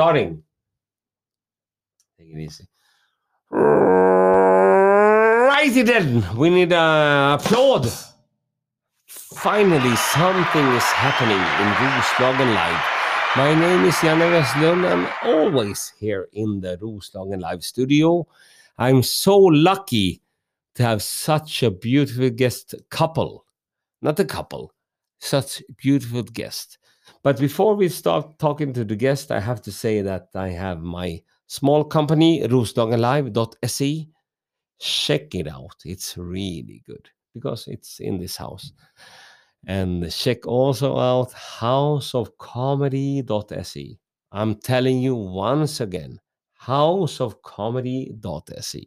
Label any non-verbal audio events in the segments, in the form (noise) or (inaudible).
starting. Take it easy. Righty then, we need a applaud. Finally, something is happening in Roslagen Live. My name is Janne Westlund. I'm always here in the Roslagen Live studio. I'm so lucky to have such a beautiful guest couple. Not a couple, such beautiful guest. But before we start talking to the guest, I have to say that I have my small company, roslagenlive.se. Check it out. It's really good because it's in this house. And check also out houseofcomedy.se. I'm telling you once again, houseofcomedy.se.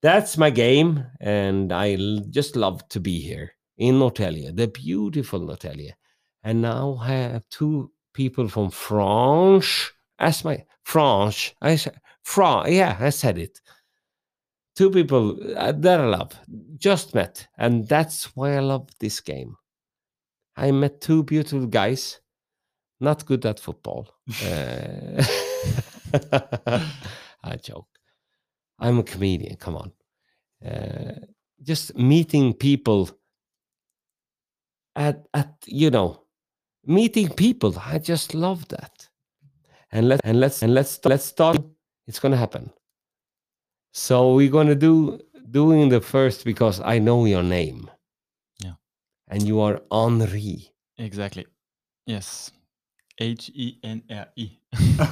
That's my game, and I just love to be here in Norrtälje, the beautiful Norrtälje. And now I have two people from France. As my France, I said France. Yeah, I said it. Two people uh, that I love, just met, and that's why I love this game. I met two beautiful guys, not good at football. (laughs) Uh, (laughs) I joke. I'm a comedian. Come on. Uh, just meeting people at at you know meeting people. I just love that. And let and let's and let's let's start. It's gonna happen. So we're gonna do doing the first because I know your name. Yeah. And you are Henri. Exactly. Yes. H E N R E. (laughs)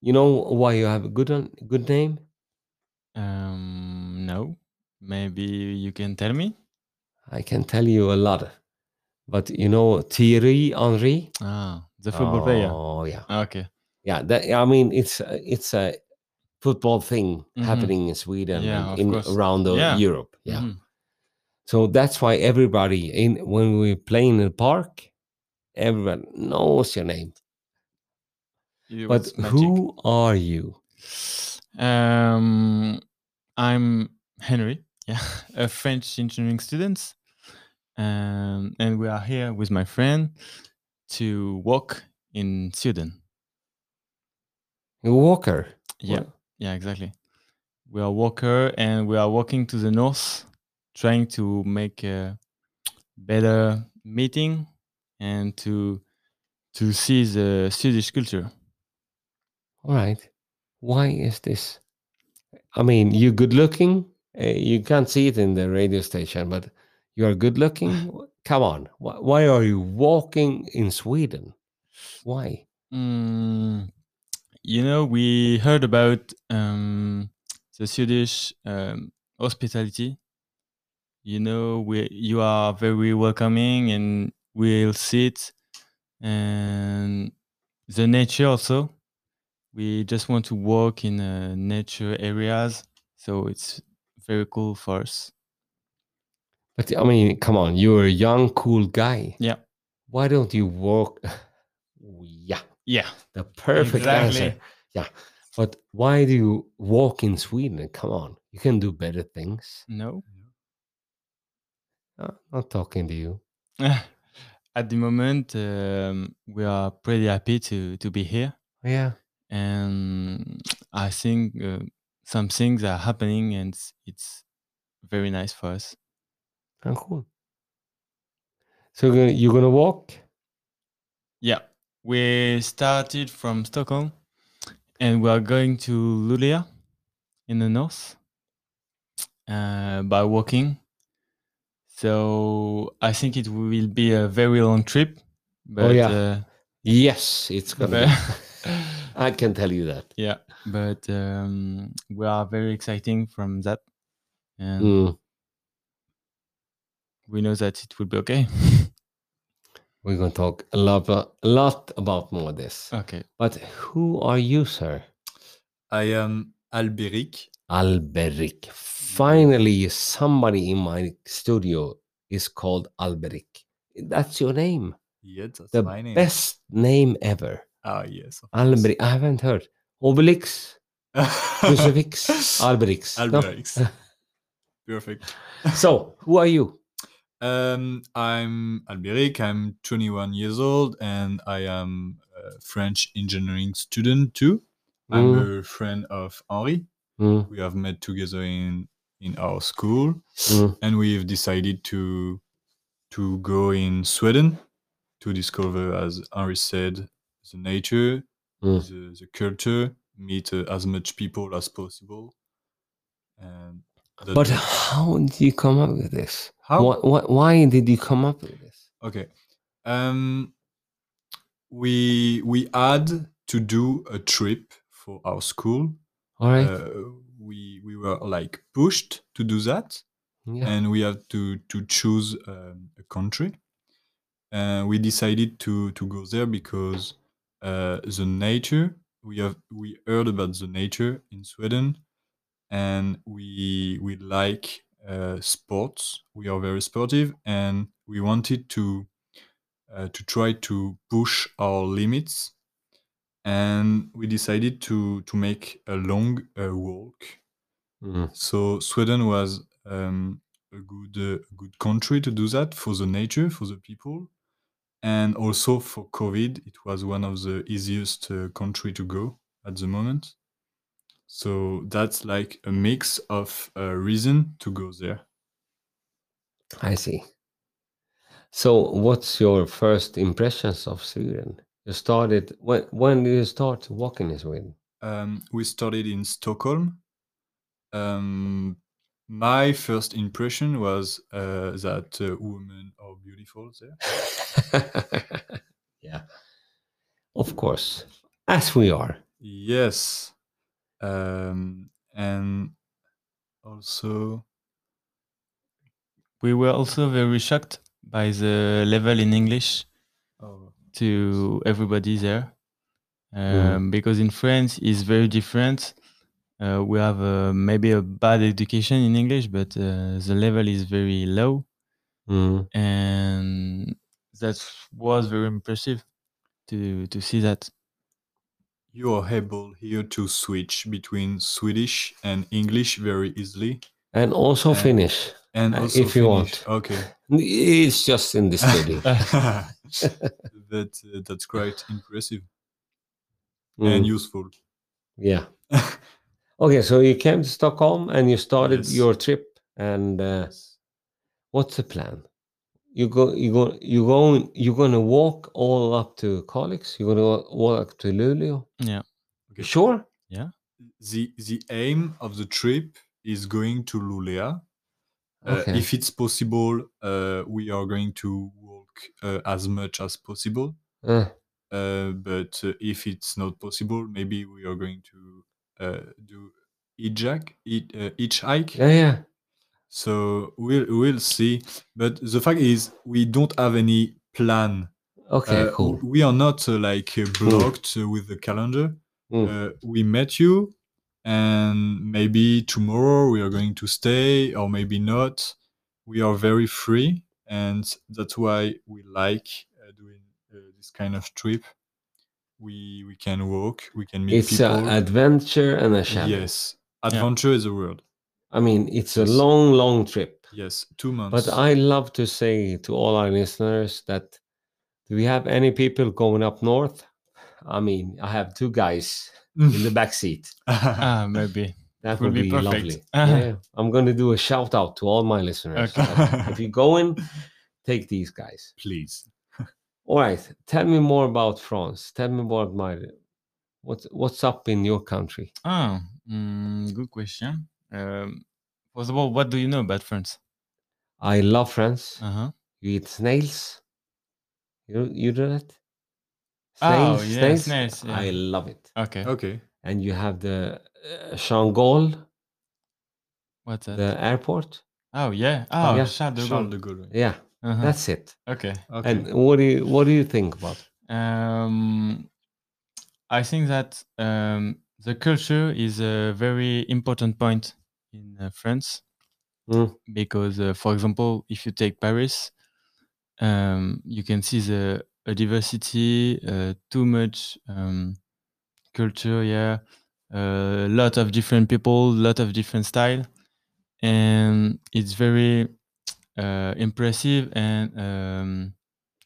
You know why you have a good good name? Um, no. Maybe you can tell me. I can tell you a lot. But you know Thierry Henry? Ah, the football player. Oh yeah. Okay. Yeah, that I mean it's a- it's a football thing Mhm. happening in Sweden Yeah, in course. around the Yeah. Europe. Yeah. Mhm. So that's why everybody in when we play in the park, everyone knows your name. It But who are you? Um, I'm Henry. Yeah, (laughs) a French engineering student, um, and we are here with my friend to walk in Sweden. A walker. Yeah, What? yeah, exactly. We are walker, and we are walking to the north, trying to make a better meeting and to to see the Swedish culture. All right. Why is this? I mean, you're good looking. Uh, you can't see it in the radio station, but you are good looking. Come on. Why, why are you walking in Sweden? Why? Mm, you know, we heard about um, the Swedish um, hospitality. You know, we you are very welcoming, and we'll sit, and the nature also. We just want to walk in uh, nature areas, so it's very cool for us. But I mean, come on. You're a young, cool guy. Yeah, Why don't you walk? (laughs) yeah, yeah, the perfect Exactly. answer. Yeah. But why do you walk in Sweden? Come on. You can do better things. no. Uh, not talking to you. (laughs) At the moment, um, we are pretty happy to to be here. Yeah. and I think uh, some things are happening, and it's very nice for us. Oh, cool. So you're gonna, you're gonna walk? Yeah, we started from Stockholm, and we are going to Luleå in the north uh, by walking. So I think it will be a very long trip. But, yeah. uh, Yes, it's gonna. Be. (laughs) I can tell you that. yeah, but um, we are very exciting from that, and Mm. We know that it will be okay. We're gonna talk a lot, a lot about more of this. okay. But who are you, sir? I am Alberic. Alberic. Finally, somebody in my studio is called Alberic. That's your name. Yeah, that's The my name. best name ever. Ah, yes. Alberic. I haven't heard. Obelix, (laughs) Crucifix, Alberix. No? (laughs) Perfect. So, who are you? Um, I'm Alberic. I'm 21 years old, and I am a French engineering student too. I'm a friend of Henri. Mm, We have met together in in our school, mm, and we've decided to to go in Sweden to discover, as Henri said, the nature, mm. the, the culture, meet uh, as much people as possible. And that- But how did you come up with this? How? What, what, why did you come up with this? Okay. Um, we we had to do a trip for our school. All right. Uh, we we were like pushed to do that, yeah. and we had to to choose um, a country. Uh, we decided to to go there because uh, the nature we have we heard about the nature in Sweden, and we we like uh, sports. We are very sportive, and we wanted to uh, to try to push our limits. And we decided to to make a long uh, walk Mm, so Sweden was um, a good uh, good country to do that for the nature, for the people, and also for COVID. It was one of the easiest uh, country to go at the moment. So that's like a mix of a reason to go there. I see. So, what's your first impressions of Sweden? You started when? When did you start walking in Sweden? Um, we started in Stockholm. Um, my first impression was uh, that uh, women are beautiful there. (laughs) yeah, of course, as we are. Yes. Um, and also, We were also very shocked by the level in English oh, to everybody there, Mm. um, because in France it's very different. Uh, we have uh, maybe a bad education in English, but uh, the level is very low, Mm. and that was very impressive to to see that. You are able here to switch between Swedish and English very easily. And also Uh, Finnish, And Uh, also if you want. Okay. (laughs) it's just in the studio. (laughs) (laughs) that, uh, that's quite impressive Mm, and useful. yeah. Okay, so you came to Stockholm and you started Yes. your trip. And uh, what's the plan? You go, you go, you go, you're gonna walk all up to Kalix. You're gonna walk up to Luleå. Yeah. Okay. Sure. Yeah. The the aim of the trip is going to Luleå. Uh, Okay. If it's possible, uh, we are going to walk uh, as much as possible. Uh, Uh, but uh, if it's not possible, maybe we are going to uh, do hitchhike. Each, uh, hitchhike. yeah, yeah. So we'll we'll see. But the fact is, we don't have any plan. Okay, Uh, cool. We are not uh, like uh, blocked uh, with the calendar. Mm. Uh, we met you, and maybe tomorrow we are going to stay, or maybe not. We are very free, and that's why we like uh, doing uh, this kind of trip. We we can walk, we can meet It's an adventure and a challenge. yes, adventure is a word. I mean, it's a long, long trip. Yes, two months. But I love to say to all our listeners that do we have any people going up north? I mean, I have two guys (laughs) in the back seat. (laughs) Ah, maybe. That Would would be be, perfect. lovely. (laughs) Uh-huh. Yeah, I'm going to do a shout out to all my listeners. Okay. if you go in, take these guys. Please. All right, tell me more about France. Tell me more about my what's what's up in your country. Ah, mm, good question. Um, first of all, what do you know about France? I love France. Uh huh. You eat snails. You you do that? Oh, yeah, snails, yeah. I love it. Okay. Okay. And you have the uh, Changol, What's that? the airport. oh yeah. Oh, yeah. Charles de Charles de Gaulle. Yeah, Uh-huh. that's it. okay. Okay. And what do you what do you think about? Um, I think that um, the culture is a very important point in uh, France Mm. because, uh, for example, if you take Paris, um, you can see the a diversity, uh, too much um, culture, yeah, a lot of different people, a lot of different style, and it's very uh, impressive and um,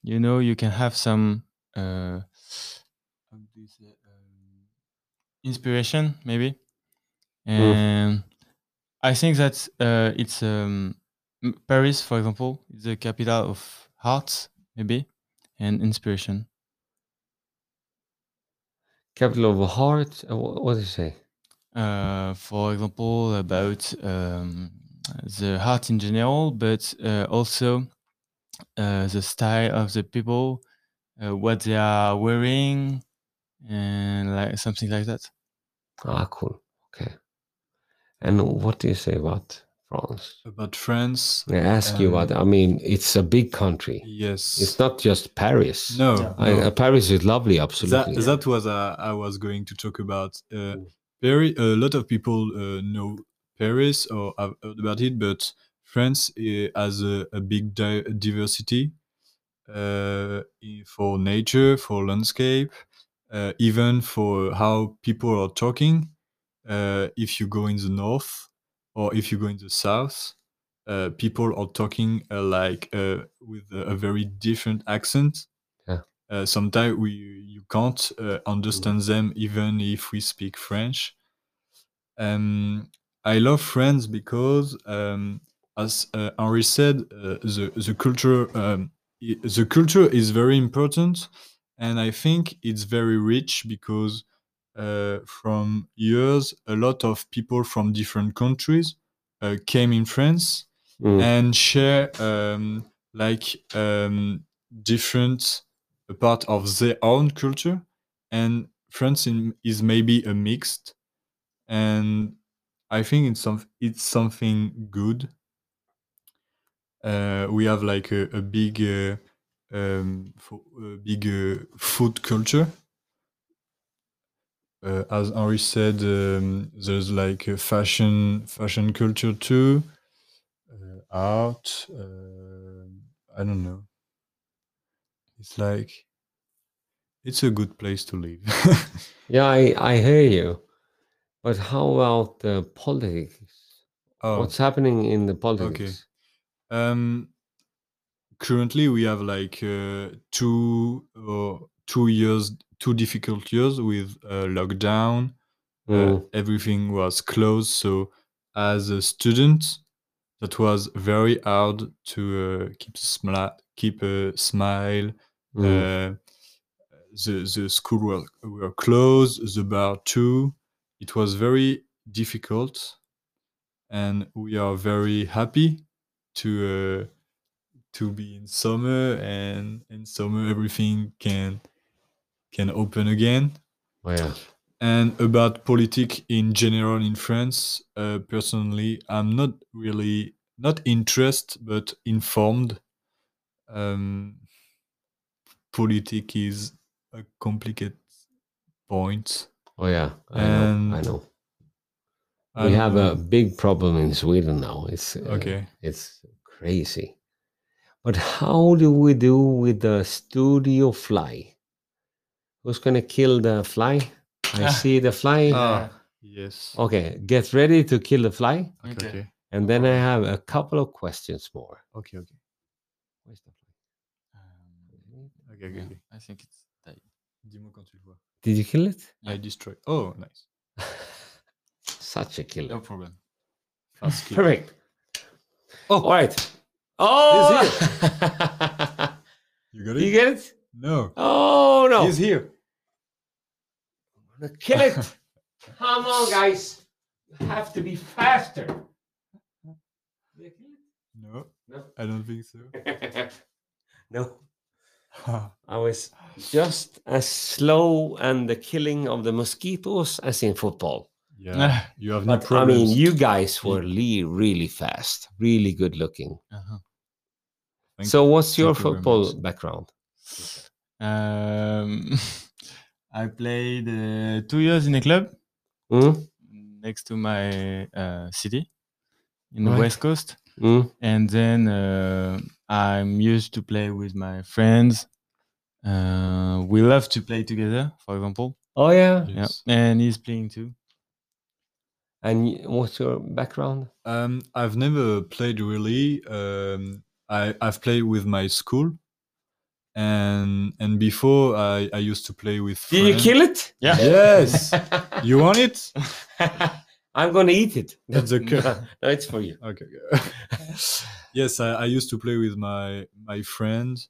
you know you can have some uh, how do you say inspiration maybe and i think that uh, it's um, paris for example is the capital of arts maybe and inspiration Capital of heart. uh, What do you say? uh, for example about um, the art in general but uh, also uh, the style of the people uh, what they are wearing and like something like that Ah, cool. Okay. And what do you say about France? About France, I ask you what. I mean, it's a big country. yes. It's not just Paris. no, Yeah. I, no. uh, Paris is lovely, that absolutely. that was uh, I was going to talk about. Uh, Mm. very a lot of people uh, know Paris or have heard about it, but France uh, has a, a big di- diversity uh, for nature, for landscape, uh, even for how people are talking. Uh, if you go in the north or if you go in the south, uh, people are talking uh, like uh, with a, a very different accent. Yeah. Uh, sometimes we you can't uh, understand them even if we speak French. Um, I love France because, um, as uh, Henri said, uh, the the culture um, the culture is very important, and I think it's very rich because uh, from years a lot of people from different countries uh, came in France Mm. and share um, like um, different part of their own culture. And france in, is maybe a mixed. And i think it's some it's something good. Uh, we have like a, a big uh, um, fo- a big uh, food culture uh, as Henri said, um, there's like a fashion fashion culture too, uh, art. Uh, I don't know. It's like it's a good place to live. (laughs) Yeah, I, I hear you. But how about the politics? oh, What's happening in the politics? um, currently we have like uh, two or two years, two difficult years with uh, lockdown. Uh, Mm. everything was closed, so as a student, that was very hard to uh, keep smile, keep a smile. Mm. Uh, the the school were, were closed, the bar too. It was very difficult, and we are very happy to uh, to be in summer, and in summer everything can can open again. Oh, yeah. And about politics in general in France, uh, personally, I'm not really not interested, but informed. Um, politics is a complicated point. Oh, yeah. I know. I know. We have a big problem in Sweden now. It's uh, Okay. It's crazy. But how do we do with the studio fly? Who's gonna kill the fly? I Ah. see the fly. Ah, yes. Okay, get ready to kill the fly. Okay, Okay. okay, And then I have a couple of questions more. okay, okay, Where's the fly? Um, okay, okay. okay. I think it's that. Dis-moi quand tu le vois. Did you kill it? I destroy. Oh, nice. (laughs) Such a killer. No problem. (laughs) Fast kill. Perfect. Oh. all right. Oh, (laughs) You got you it? get it? No. Oh no! He's here. I'm gonna kill it. (laughs) Come on, guys. You have to be faster. Did I kill No, No. I don't think so. (laughs) no. I was just as slow and the killing of the mosquitoes as in football. yeah, you have no But I mean, you guys were really, really fast, really good looking. Uh-huh. Thank- so, what's your thank you football much. background? Um, (laughs) I played uh, two years in a club Hmm? next to my uh, city in the West Coast, Hmm? and then uh, I'm used to play with my friends. Uh, we love to play together, for example. Oh yeah. Yes. Yeah, and he's playing too. And what's your background? Um, I've never played really. Um, I I've played with my school, and and before I, I used to play with. Did you kill it? Yeah. Yes. (laughs) you want it? (laughs) I'm gonna eat it. (laughs) That's okay. no, no, it's for you. Okay. yes, I, I used to play with my my friends,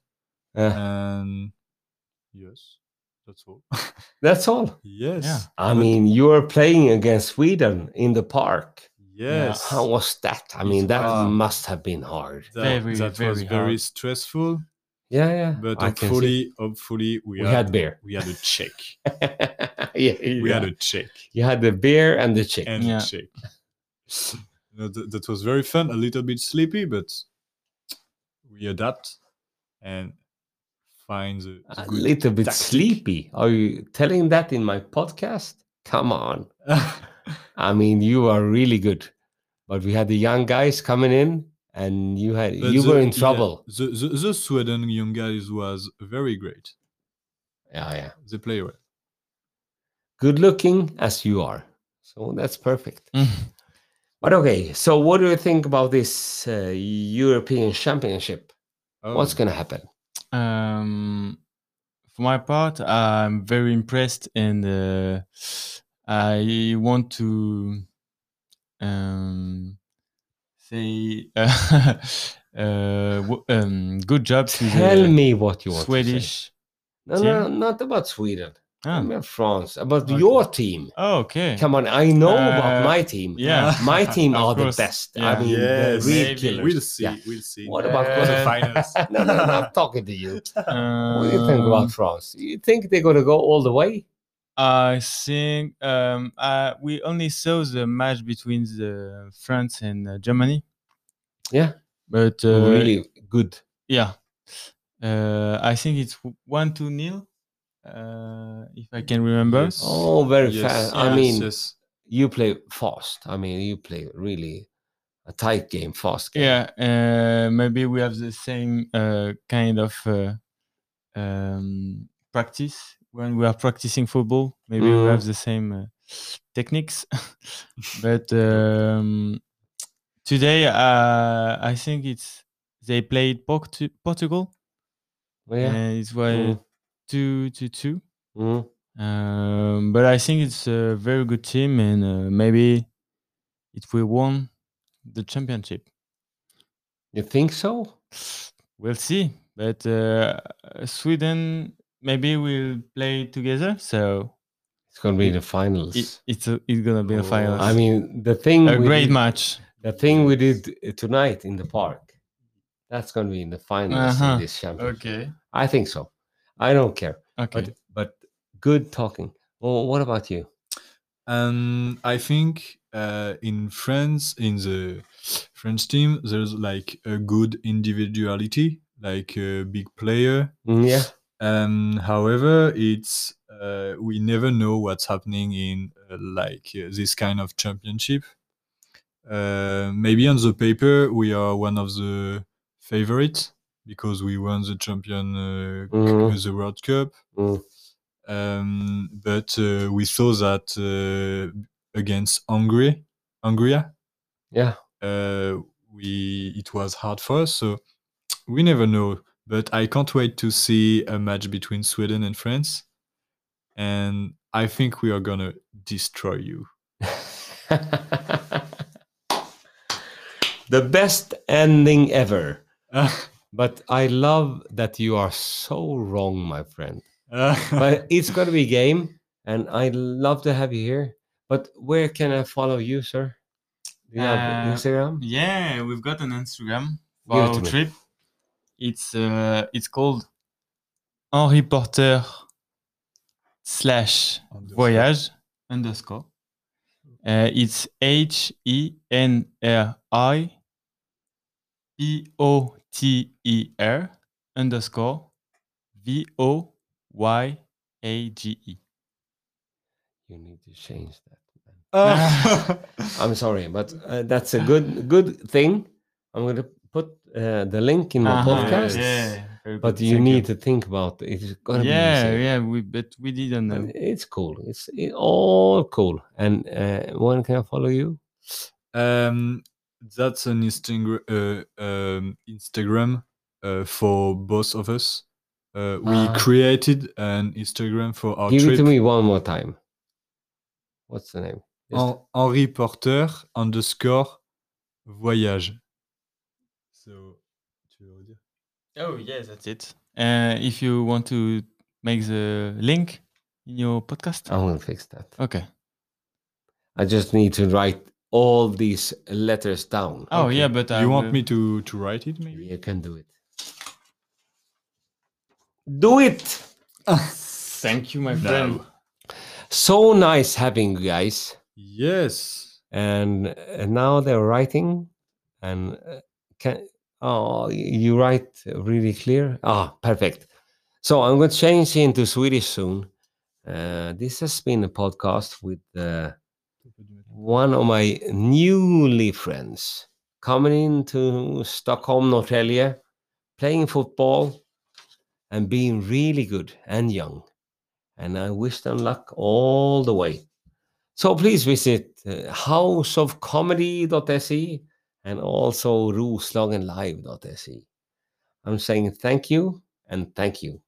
Uh, and yes, that's all. that's all. yes. Yeah. I But- mean, you were playing against Sweden in the park. Yes. How was that? I mean, that was- must have been hard. that, Very, that was very very stressful, Yeah, yeah. but I hopefully, hopefully we, we had, had beer. we had a check. (laughs) yeah, We yeah. had a check You had the beer and the chick. and Yeah. a check. You know, th- that was very fun. A little bit sleepy, but we adapt and find the, the a good little bit tactic. sleepy. Are you telling that in my podcast? Come on. (laughs) I mean, you are really good. But we had the young guys coming in, and you had But you the- were in yeah, trouble. the, the, the Sweden young guys was very great. Yeah, yeah. They play well. Good looking as you are, so that's perfect. Mm. But okay, so what do you think about this uh, European Championship? What's Oh, going to happen? Um, for my part, I'm very impressed, and uh, I want to um, say uh, (laughs) uh, w- um, good job to Tell the me what you want to say. Swedish. No, no, not about Sweden. Ah. About France. About Okay. your team. Oh, okay. Come on, I know about Uh, my team. yeah. (laughs) my team (laughs) Of are the course, best. I mean, Yes, real killers. We'll see. Yeah. We'll see. What about Uh, quarterfinals? no, no, no, I'm talking to you. What do you think Um, about France? You think they're going to go all the way? I think um, uh, we only saw the match between the France and uh, Germany, Yeah, but uh, really good. yeah, uh, I think it's one to nil, uh, if I can remember. Yes. Oh, very Yes, fast. yeah. I mean, yes. you play fast. I mean, you play really a tight game, fast game. Yeah, uh, maybe we have the same uh, kind of uh, um, practice when we are practicing football. Maybe we Mm. have the same uh, techniques, (laughs) but um, today uh, I think it's they played Portu- Portugal, Oh, yeah. and it was Mm. two to two. Mm. Um, but I think it's a very good team, and uh, maybe it will won the championship. You think so? We'll see. But uh, Sweden maybe we'll play together, so It's going to be It- the finals. it, it's a, it's gonna be a Oh, final. I mean, the thing a we great did, match. the thing we did uh, tonight in the park, that's going to be in the finals Uh-huh. in this championship. Okay. I think so. I don't care. Okay. But but good talking. Well, what about you? And I think uh, in France, in the French team, there's like a good individuality, like a big player. Mm, yeah. Um, however, it's uh, we never know what's happening in uh, like uh, this kind of championship. Uh, maybe on the paper we are one of the favorites because we won the champion uh, Mhm. the World Cup. Mm. Um, but uh, we saw that uh, against Hungary, Hungary, Yeah. uh, we it was hard for us. So we never know. But I can't wait to see a match between Sweden and France, and I think we are gonna destroy you. (laughs) the best ending ever. (laughs) But I love that you are so wrong, my friend. (laughs) But it's going to be game, and I love to have you here. But where can I follow you, sir? Do you have Uh, Instagram? Yeah, we've got an Instagram for Give it to me. trip. It's uh, it's called Henri Porter slash Underscore. voyage underscore. Uh, it's H E N R I P O T E R underscore V O Y A G E. You need to change that. man. Ah. (laughs) I'm sorry, but uh, that's a good good thing. I'm going to put uh, the link in my Uh-huh, podcast. Yeah, very But you thank need to think about it. It's going to Yeah, be yeah, we but we didn't But know. It's cool. It's it, all cool. And uh, when can I follow you? Um, that's an Instagram uh, um, Instagram uh, for both of us. uh, we Ah. created an Instagram for our Give trip. it to me one more time. What's the name? Just- Henri Porter underscore voyage. So, tu veux redire? Oh yes, that's it. Uh, if you want to make the link in your podcast, I will fix that. okay. I just need to write all these letters down. Oh Okay. yeah, but I you want will- me to to write it maybe? You can do it. Do it! (laughs) Thank you, my friend. So nice having you guys. Yes. And uh, now they're writing. And uh, can oh, you write really clear. Ah, perfect. So I'm going to change into Swedish soon. Uh, this has been a podcast with uh, one of my newly friends coming into Stockholm, Norrtälje, playing football and being really good and young. And I wish them luck all the way. So please visit uh, houseofcomedy.se and also roslagenlive.se. I'm saying thank you and thank you.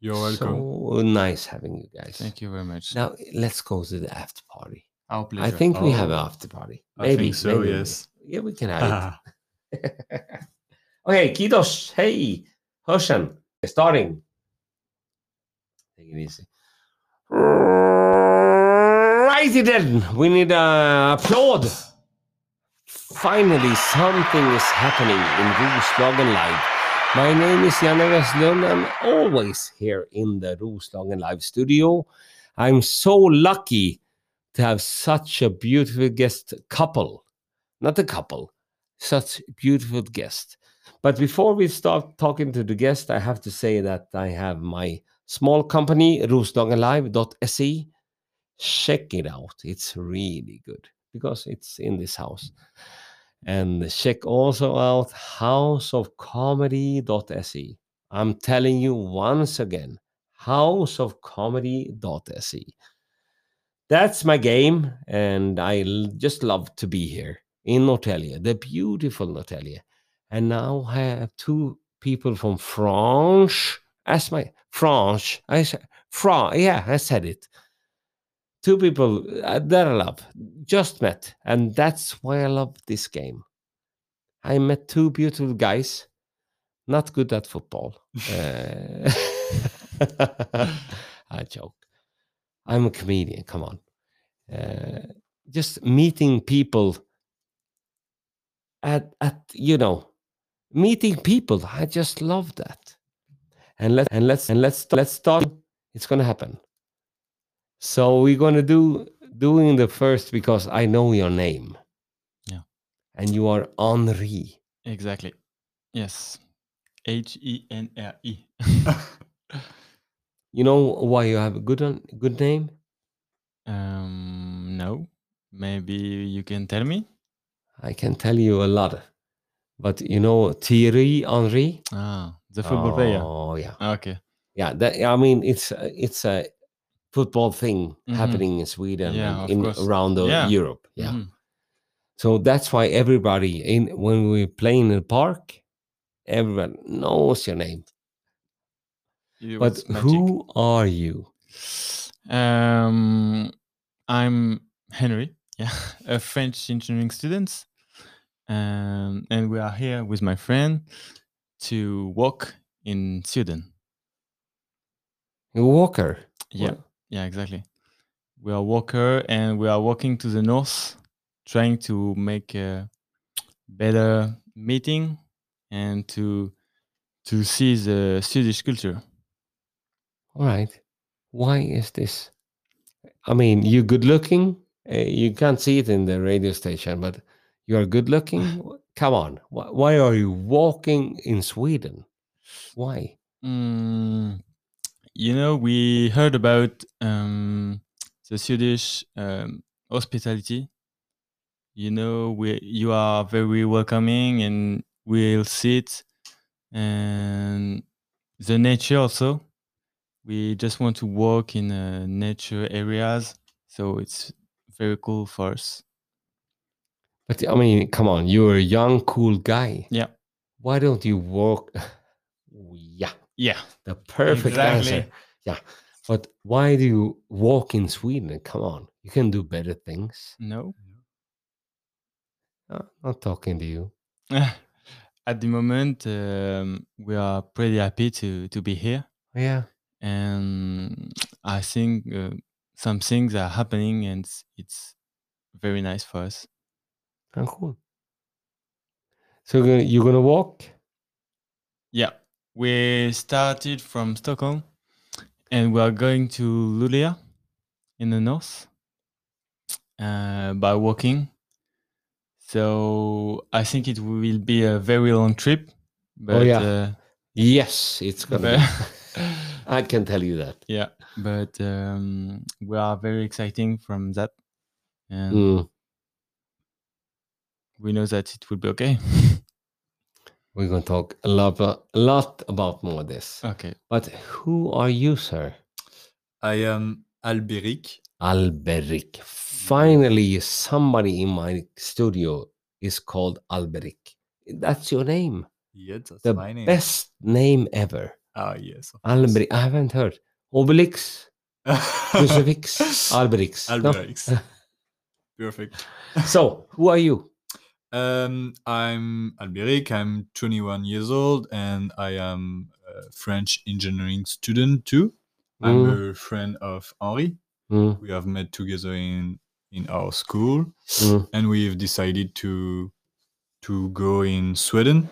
You're welcome. So nice having you guys. Thank you very much. Now let's go to the after party. Our pleasure. I think we have Oh, an after party. I Maybe. think so, maybe. yes. Yeah, we can (laughs) have it. (laughs) okay, Kidos. Hey, Hoshan. Starting. Take it easy. Righty then. We need a applaud. Finally, something is happening in Roslagen Live. My name is Janne Westlund. I'm always here in the Roslagen Live studio. I'm so lucky to have such a beautiful guest couple. Not a couple, such beautiful guest. But before we start talking to the guest, I have to say that I have my small company, roslagenlive.se. Check it out. It's really good because it's in this house. And check also out houseofcomedy.se. I'm telling you once again, houseofcomedy.se. That's my game, and I just love to be here in Norrtälje, the beautiful Norrtälje. And now I have two people from France as my France. I said France. Yeah, I said it. Two people uh, that I love, just met, and that's why I love this game. I met two beautiful guys, not good at football. (laughs) Uh, (laughs) I joke. I'm a comedian. Come on. Uh, just meeting people at at you know meeting people. I just love that. And let and let's and let's let's start. It's gonna happen. So we're gonna do doing the first because I know your name. Yeah. And you are Henri. Exactly. Yes. H E N R E. (laughs) You know why you have a good good name? Um, no. Maybe you can tell me. I can tell you a lot. But you know Thierry Henry? Ah, the football player. Oh yeah. Okay. Yeah, that I mean it's it's a football thing Mhm. happening in Sweden Yeah, and in course. around the Yeah. Europe. Yeah. Mhm. So that's why everybody in when we play in the park, everyone knows your name. It But who are you? Um, I'm Henry. Yeah, (laughs) a French engineering student, um, and we are here with my friend to walk in Sweden. A walker. Yeah, What? Yeah, exactly. We are walker, and we are walking to the north, trying to make a better meeting and to to see the Swedish culture. All right. Why is this? I mean, you're good looking. Uh, you can't see it in the radio station, but you are good looking. (laughs) Come on. Why, why are you walking in Sweden? Why? Mm, you know, we heard about um, the Swedish um, hospitality. You know, we you are very welcoming, and we'll sit and the nature also. We just want to walk in uh, nature areas, so it's very cool for us. But I mean, come on. You're a young, cool guy. Yeah. Why don't you walk? (laughs) yeah. Yeah. The perfect Exactly. answer. Yeah. But why do you walk in Sweden? Come on. You can do better things. No. Uh, not talking to you. (laughs) At the moment, um, we are pretty happy to to be here, Yeah. and I think uh, some things are happening, and it's, very nice for us. Oh, cool. So you're you're gonna walk? Yeah, we started from Stockholm, and we are going to Luleå in the north uh, by walking. So I think it will be a very long trip. But, yeah. uh, Yes, it's gonna be. (laughs) I can tell you that. yeah, but um, we are very exciting from that, and Mm. we know that it will be okay. (laughs) We're gonna talk a lot, a lot about more of this. okay. But who are you, sir? I am Alberic. Alberic. Finally, somebody in my studio is called Alberic. That's your name. Yes, that's The my name. best name ever. Ah, yes. Alberic. I haven't heard. Obelix, (laughs) Crucifix, Alberix. No? (laughs) Perfect. So, who are you? Um, I'm Alberic. I'm 21 years old, and I am a French engineering student too. I'm a friend of Henri. Mm, We have met together in in our school, mm, and we've decided to to go in Sweden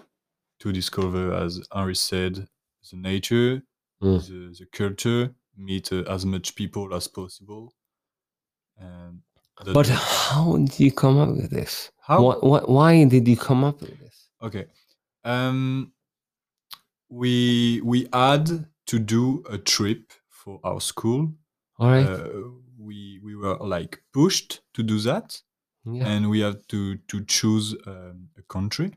to discover, as Henri said, the nature, mm. the, the culture, meet uh, as much people as possible. And But how did you come up with this? how? Why, why, why did you come up with this? Okay. Um, we we had to do a trip for our school. All right. Uh, we we were like pushed to do that, yeah. and we had to to choose um, a country.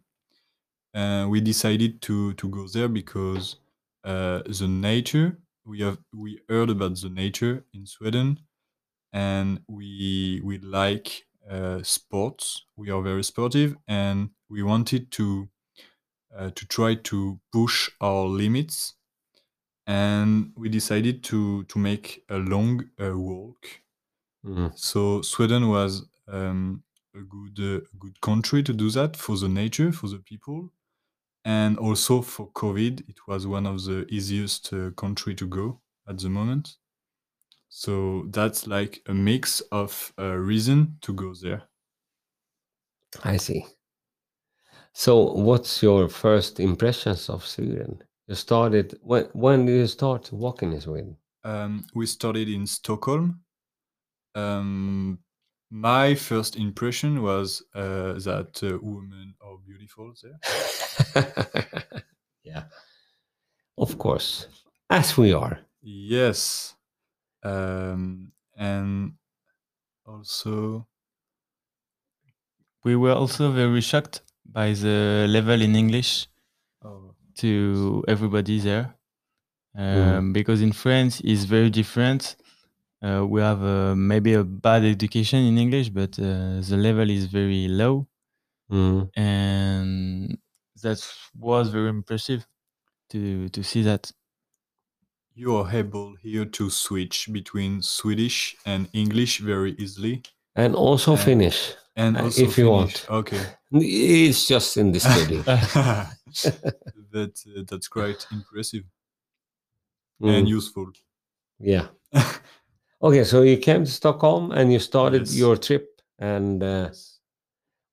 And we decided to to go there because uh, the nature we have we heard about the nature in Sweden, and we we like uh, sports. We are very sportive, and we wanted to uh, to try to push our limits. And we decided to to make a long uh, walk Mm, so Sweden was um, a good uh, good country to do that for the nature, for the people, and also for COVID. It was one of the easiest uh, country to go at the moment. So that's like a mix of uh, reason to go there. I see. So, what's your first impressions of Sweden? You started when? When did you start walking in Sweden? Um, we started in Stockholm. Um, my first impression was uh, that uh, women are beautiful there. (laughs) yeah, of course, as we are. Yes. Um, and also, We were also very shocked by the level in English oh, to everybody there, Mhm. um, because in France it's very different. Uh, we have uh, maybe a bad education in English, but uh, the level is very low, Mm. and that was very impressive to to see that. You are able here to switch between Swedish and English very easily. And also Uh, Finnish. And Uh, also if you want. Okay. (laughs) It's just in the studio. (laughs) (laughs) that uh, that's quite impressive Mm, and useful. yeah. Okay, so you came to Stockholm and you started Yes. your trip. And uh,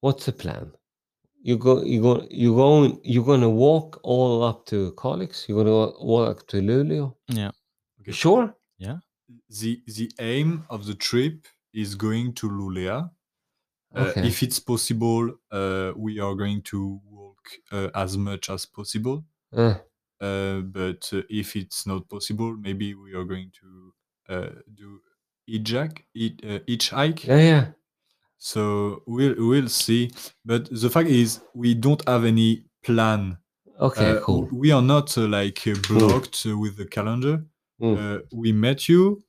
what's the plan? You go, you go, you go. You're gonna walk all up to Kalix. You're gonna walk up to Luleå. Yeah. Okay. Sure. Yeah. The the aim of the trip is going to Luleå. Uh, Okay. if it's possible, uh, we are going to walk uh, as much as possible. Uh, Uh, but uh, if it's not possible, maybe we are going to uh, do hitchhike. Each, uh, hitchhike. yeah, yeah. So we'll we'll see. But the fact is, we don't have any plan. Okay, Uh, cool. We are not uh, like uh, blocked uh, with the calendar. Mm. Uh, we met you,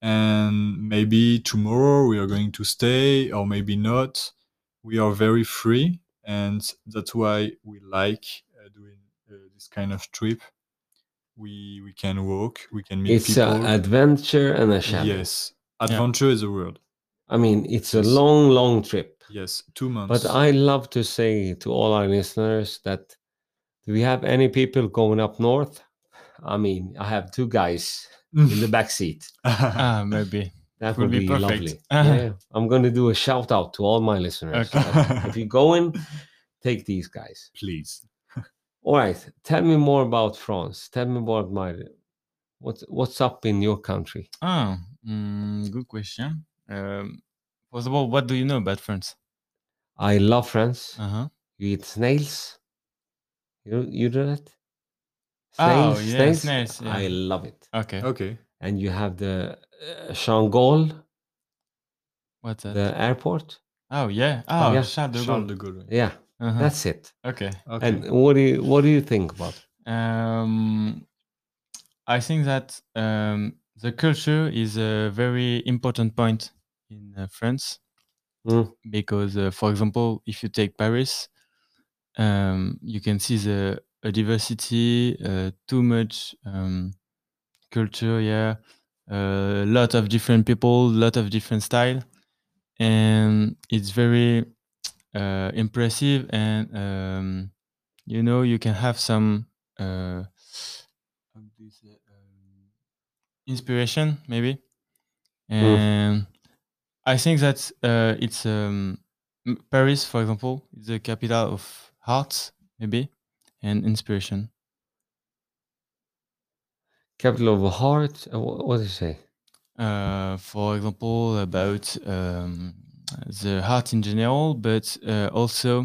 and maybe tomorrow we are going to stay, or maybe not. We are very free, and that's why we like uh, doing uh, this kind of trip. we we can walk, we can meet It's people. an adventure and a challenge. yes, adventure is a word. I mean, it's a long, long trip. Yes, two months. But I love to say to all our listeners that do we have any people going up north? I mean, I have two guys in the (laughs) back seat. Ah, (laughs) maybe. That Would be be, lovely. (laughs) Yeah, I'm going to do a shout out to all my listeners. Okay. if you go in, take these guys. Please. All right, tell me more about France. Tell me more about my what's what's up in your country. Ah, mm, good question. Um, first of all, what do you know about France? I love France. Uh huh. You eat snails. You you do that? Oh, Snails, yeah, snails, yeah. I love it. Okay. Okay. And you have the uh, Changol, What's that? the airport. oh yeah. Oh, yeah. Charles de Charles de Gaulle. Yeah, Uh-huh. that's it. okay. Okay. And what do you what do you think about? Um, I think that um, the culture is a very important point in uh, France Mm. because, uh, for example, if you take Paris, um, you can see the a diversity, uh, too much um, culture, yeah, a lot of different people, lot of different style, and it's very uh, impressive and um, you know you can have some uh, how do you say, um, inspiration maybe and i think that uh, it's um, paris for example is the capital of arts maybe and inspiration Capital of heart. uh, wha- What do you say? uh, for example about um, the art in general but uh, also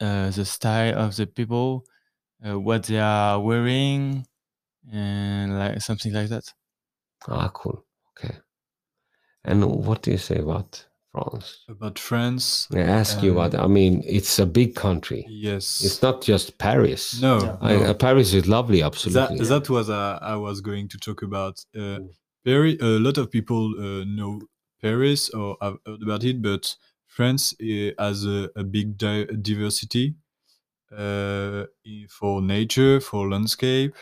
uh, the style of the people uh, what they are wearing and like something like that Ah, cool. Okay. And what do you say about France? About France. I ask you about. I mean, it's a big country. Yes. It's not just Paris. No. Yeah. I, uh, Paris is lovely, absolutely. that was uh, I was going to talk about. Uh, very a lot of people uh, know Paris or have heard about it, but France uh, has a, a big di- diversity uh, for nature, for landscape,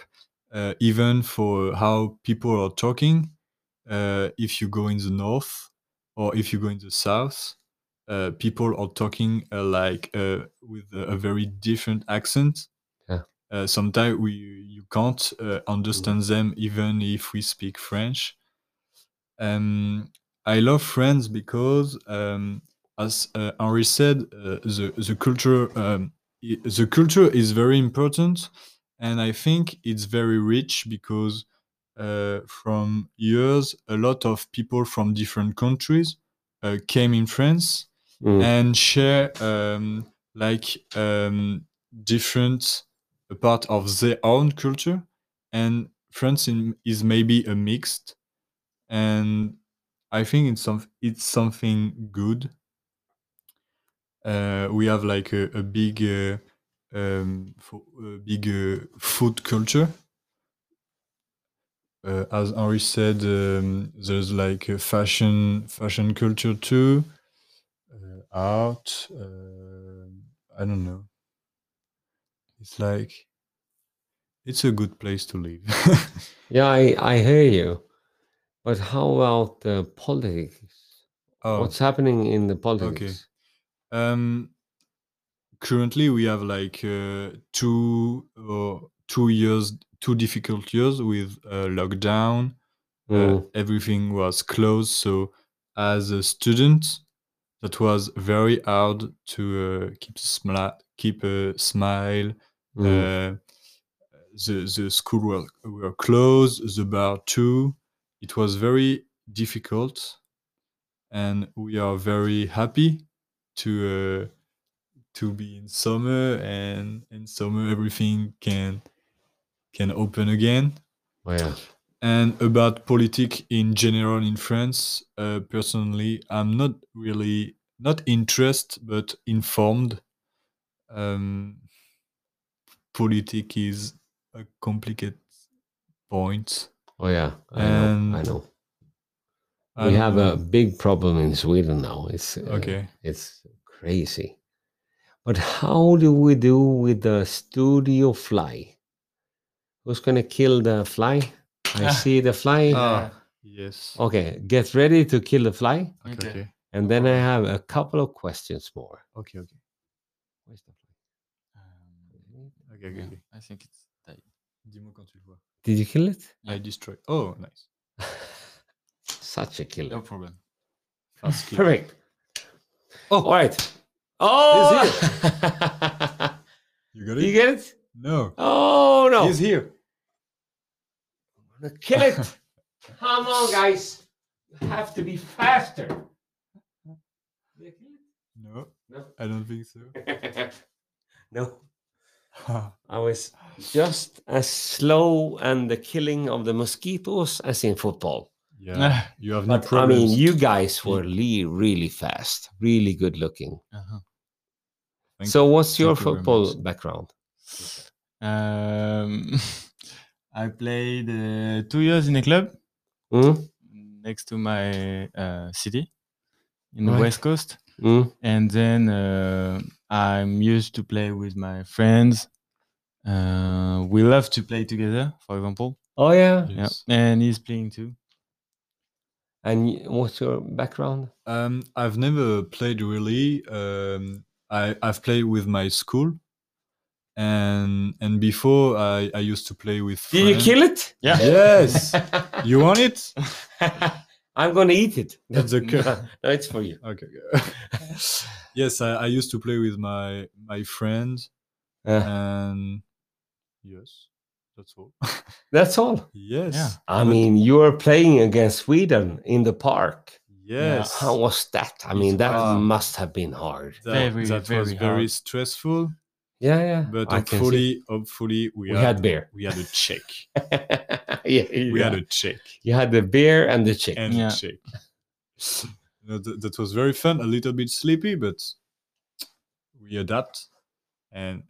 uh, even for how people are talking. Uh, if you go in the north or if you go in the south, uh, people are talking uh, like uh, with a, a very different accent. Yeah. Uh, sometimes we you can't uh, understand them even if we speak French. Um, I love France because, um, as uh, Henri said, uh, the the culture um, the culture is very important, and I think it's very rich because uh, from years a lot of people from different countries uh, came in France Mm. and share um, like um, different part of their own culture. And france in, is maybe a mixed. And i think it's some it's something good. Uh, we have like a, a big uh, um, fo- a big uh, food culture uh, as Henri said, um, there's like a fashion fashion culture too, uh, art. Uh, I don't know. It's like it's a good place to live. (laughs) Yeah, I, I hear you. But how about the politics? oh, What's happening in the politics? um, currently we have like uh, two or two years, two difficult years with uh, lockdown. uh, Mm. everything was closed. So, as a student, that was very hard to uh, keep smile, keep a smile. Mm. Uh, the the school were, were closed, the bar too. It was very difficult, and we are very happy to uh, to be in summer, and in summer everything can can open again Oh, yeah. and about politics in general in France, uh, personally, I'm not really not interested but informed. Um, politics is a complicated point. Oh, yeah. I know. I know. We have know. a big problem in Sweden now. It's uh, Okay. It's crazy. But how do we do with the Studio Fly? Who's gonna kill the fly? I see the fly. Ah, yes. Okay, get ready to kill the fly. Okay, Okay. okay. And then I have a couple of questions more. Okay, okay. Where's the fly? Um, Okay, okay, okay. I think it's that. Dis-moi quand tu le vois. Did you kill it? I destroy. Oh, nice. (laughs) Such a killer. No problem. Fast kill. Perfect. Oh. all right. Oh, (laughs) You got it. you get it? No. Oh no! He's here. I'm gonna kill it. Come on, guys. You have to be faster. No, No. I don't think so. I kill it? no. I was just as slow and the killing of the mosquitoes as in football. yeah, (laughs) you have no But I mean, you guys were really, really fast, really good looking. Uh-huh. So, what's your you football background? Um, (laughs) I played uh, two years in a club Hmm? next to my uh, city in the Right. west coast, Hmm? and then uh, I'm used to play with my friends. Uh, we love to play together, for example. Oh yeah. Yes. Yeah, and he's playing too. And what's your background? Um, I've never played really. Um, I I've played with my school, and and before I I used to play with. Did you kill it? Yeah. Yes. (laughs) you want it? (laughs) I'm gonna eat it. (laughs) That's okay. no, it's for you. Okay. okay. yes, I, I used to play with my my friends, Uh, and yes, that's all. that's all. yes. Yeah. I But- mean, you were playing against Sweden in the park. Yes. How was that? I mean, that hard. must have been hard. That, Very, that was very very stressful, Yeah, yeah. but I hopefully, hopefully we, we had, had beer. we had a check. yeah, We had a check You had the beer and the chicken. and Yeah. a check. You know, th- that was very fun. A little bit sleepy, but we adapt and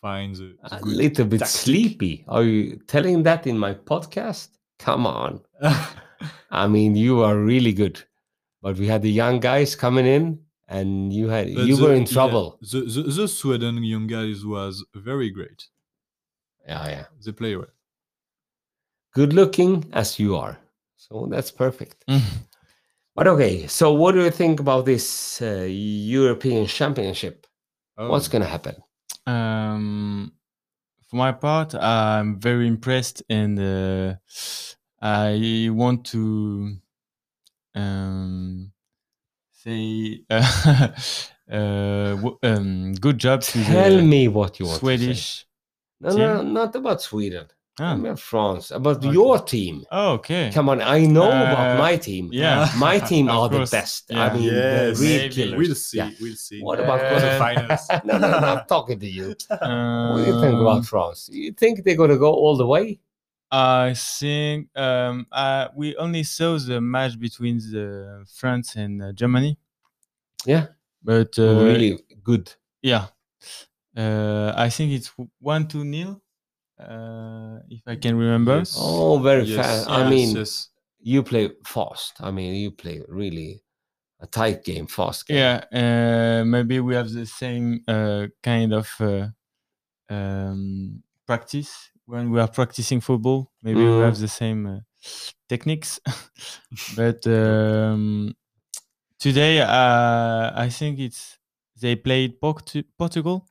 find the, the a good little bit tactic. sleepy. Are you telling that in my podcast? Come on. (laughs) I mean, you are really good. But we had the young guys coming in, and you had But you the- were in yeah, trouble. the, the the Sweden young guys was very great. Yeah, yeah. They play well. Good looking as you are, so that's perfect. (laughs) Mm. But okay, so what do you think about this uh, European Championship? What's Oh, going to happen? Um, for my part, I'm very impressed, and uh, I want to um, say uh, (laughs) uh, w- um, good job to Tell the me what you want. To say. Swedish. No, no, not about Sweden. Ah. About France. About Okay. your team. Oh, okay. Come on, I know about Uh, my team. Yeah. My (laughs) team Of are the course, best. I mean, Yes, the real killers. we'll see. Yeah. We'll see. What about Uh, quarterfinals? (laughs) no, no, no, I'm talking to you. Um, What do you think about France? You think they're going to go all the way? I think um, uh, we only saw the match between the France and uh, Germany. Yeah. but uh, really good. yeah, uh, I think it's one to nil, uh, if I can remember. Yes. Oh, very Yes, fast. I mean, yes. you play fast. I mean, you play really a tight game, fast game. Yeah, uh, maybe we have the same uh, kind of uh, um, practice when we are practicing football. Maybe we Mm. have the same uh, techniques, (laughs) but um, today uh, I think it's they played Portu- Portugal,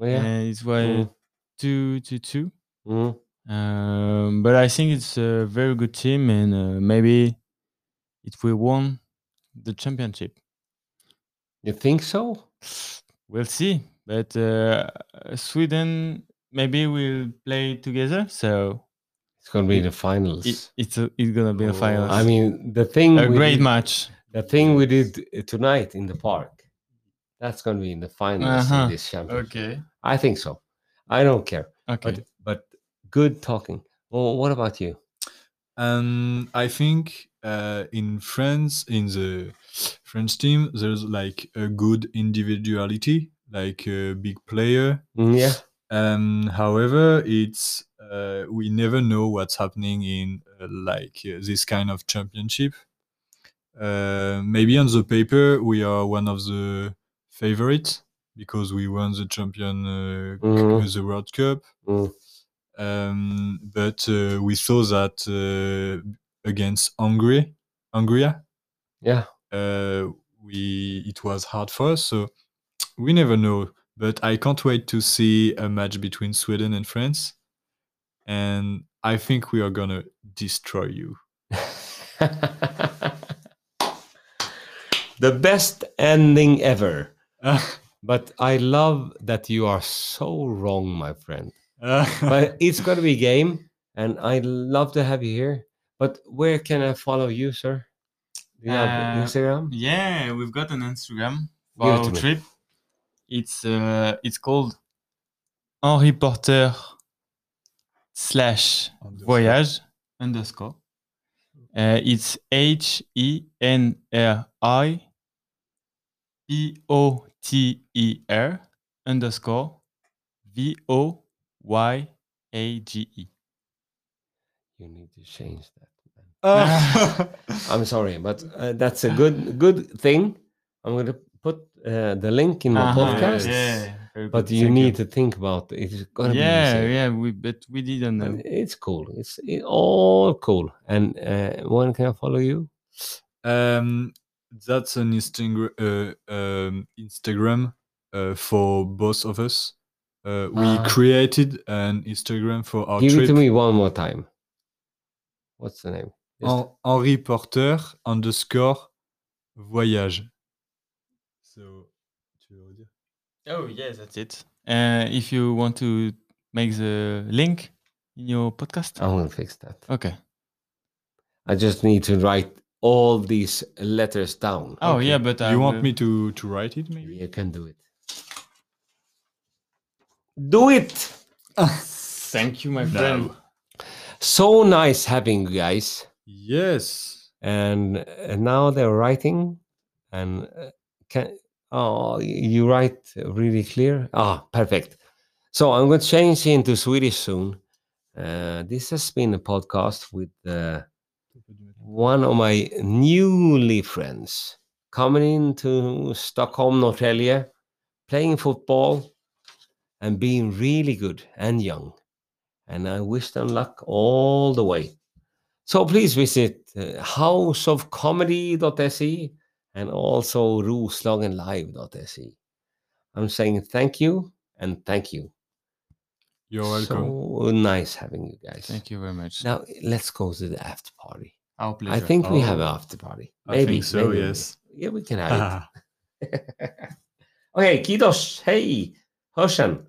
Yeah. and it was Mm. two to two. Mm. Um, but I think it's a very good team, and uh, maybe it will win the championship. You think so? We'll see. But uh, Sweden maybe we'll play together, so It's going to be It- the finals. it, it's a, it's gonna be the Oh, final. I mean, the thing a great did, match. the thing we did uh, tonight in the park. That's going to be in the finals Uh-huh. in this championship. Okay. I think so. I don't care. Okay. But but good talking. Well, what about you? And I think uh, in France, in the French team, there's like a good individuality, like a big player. Mm, yeah. Um, however, it's uh, we never know what's happening in uh, like uh, this kind of championship. Uh, maybe on the paper we are one of the favorites because we won the champion uh, Mhm. the World Cup. Mm. Um, but uh, we saw that uh, against Hungary, Hungary, Yeah. uh, we it was hard for us. So we never know. But I can't wait to see a match between Sweden and France, and I think we are gonna destroy you. (laughs) the best ending ever. (laughs) But I love that you are so wrong, my friend. (laughs) But it's going to be game, and I love to have you here. But where can I follow you, sir? Do you have Uh, Instagram? Yeah, we've got an Instagram for Give it our to me. Trip. It's uh, it's called Henri Porter slash Underscore. voyage underscore. Uh, it's H E N R I P O T E R underscore V O Y A G E. You need to change that. Uh, (laughs) I'm sorry, but uh, that's a good good thing. I'm going to put uh, the link in my Uh-huh, podcast. Yeah, very But you thank need to think about it. It's going to Yeah, be easy. yeah, we but we didn't know. It's cool. It's it, all cool. And uh, when can I follow you? um, that's an Instagram uh, um, Instagram uh, for both of us. Uh, we Ah. created an Instagram for our Give trip. it to me one more time. What's the name? Just- Henri Porter underscore voyage. So, tu veux redire? Oh yes, that's it. Uh, if you want to make the link in your podcast, I'm gonna fix that. okay. I just need to write all these letters down. Oh Okay. yeah, but I you want will- me to to write it maybe? You can do it. Do it. (laughs) Thank you, my friend. So nice having you guys. Yes. And uh, now they're writing, and uh, can oh you write really clear. Ah, perfect. So I'm going to change into Swedish soon. Uh, this has been a podcast with uh, one of my newly friends coming into Stockholm, Norrtälje, playing football and being really good and young. And I wish them luck all the way. So please visit uh, houseofcomedy.se and also roslagenlive.se. I'm saying thank you and thank you. You're welcome. So nice having you guys. Thank you very much. Now let's go to the after party. Our pleasure. I pleasure. think we have Oh. an after party. I Maybe. think so, maybe, maybe. yes. Yeah, we can (laughs) have it. (laughs) okay, kiitos. Hey, Hörseln.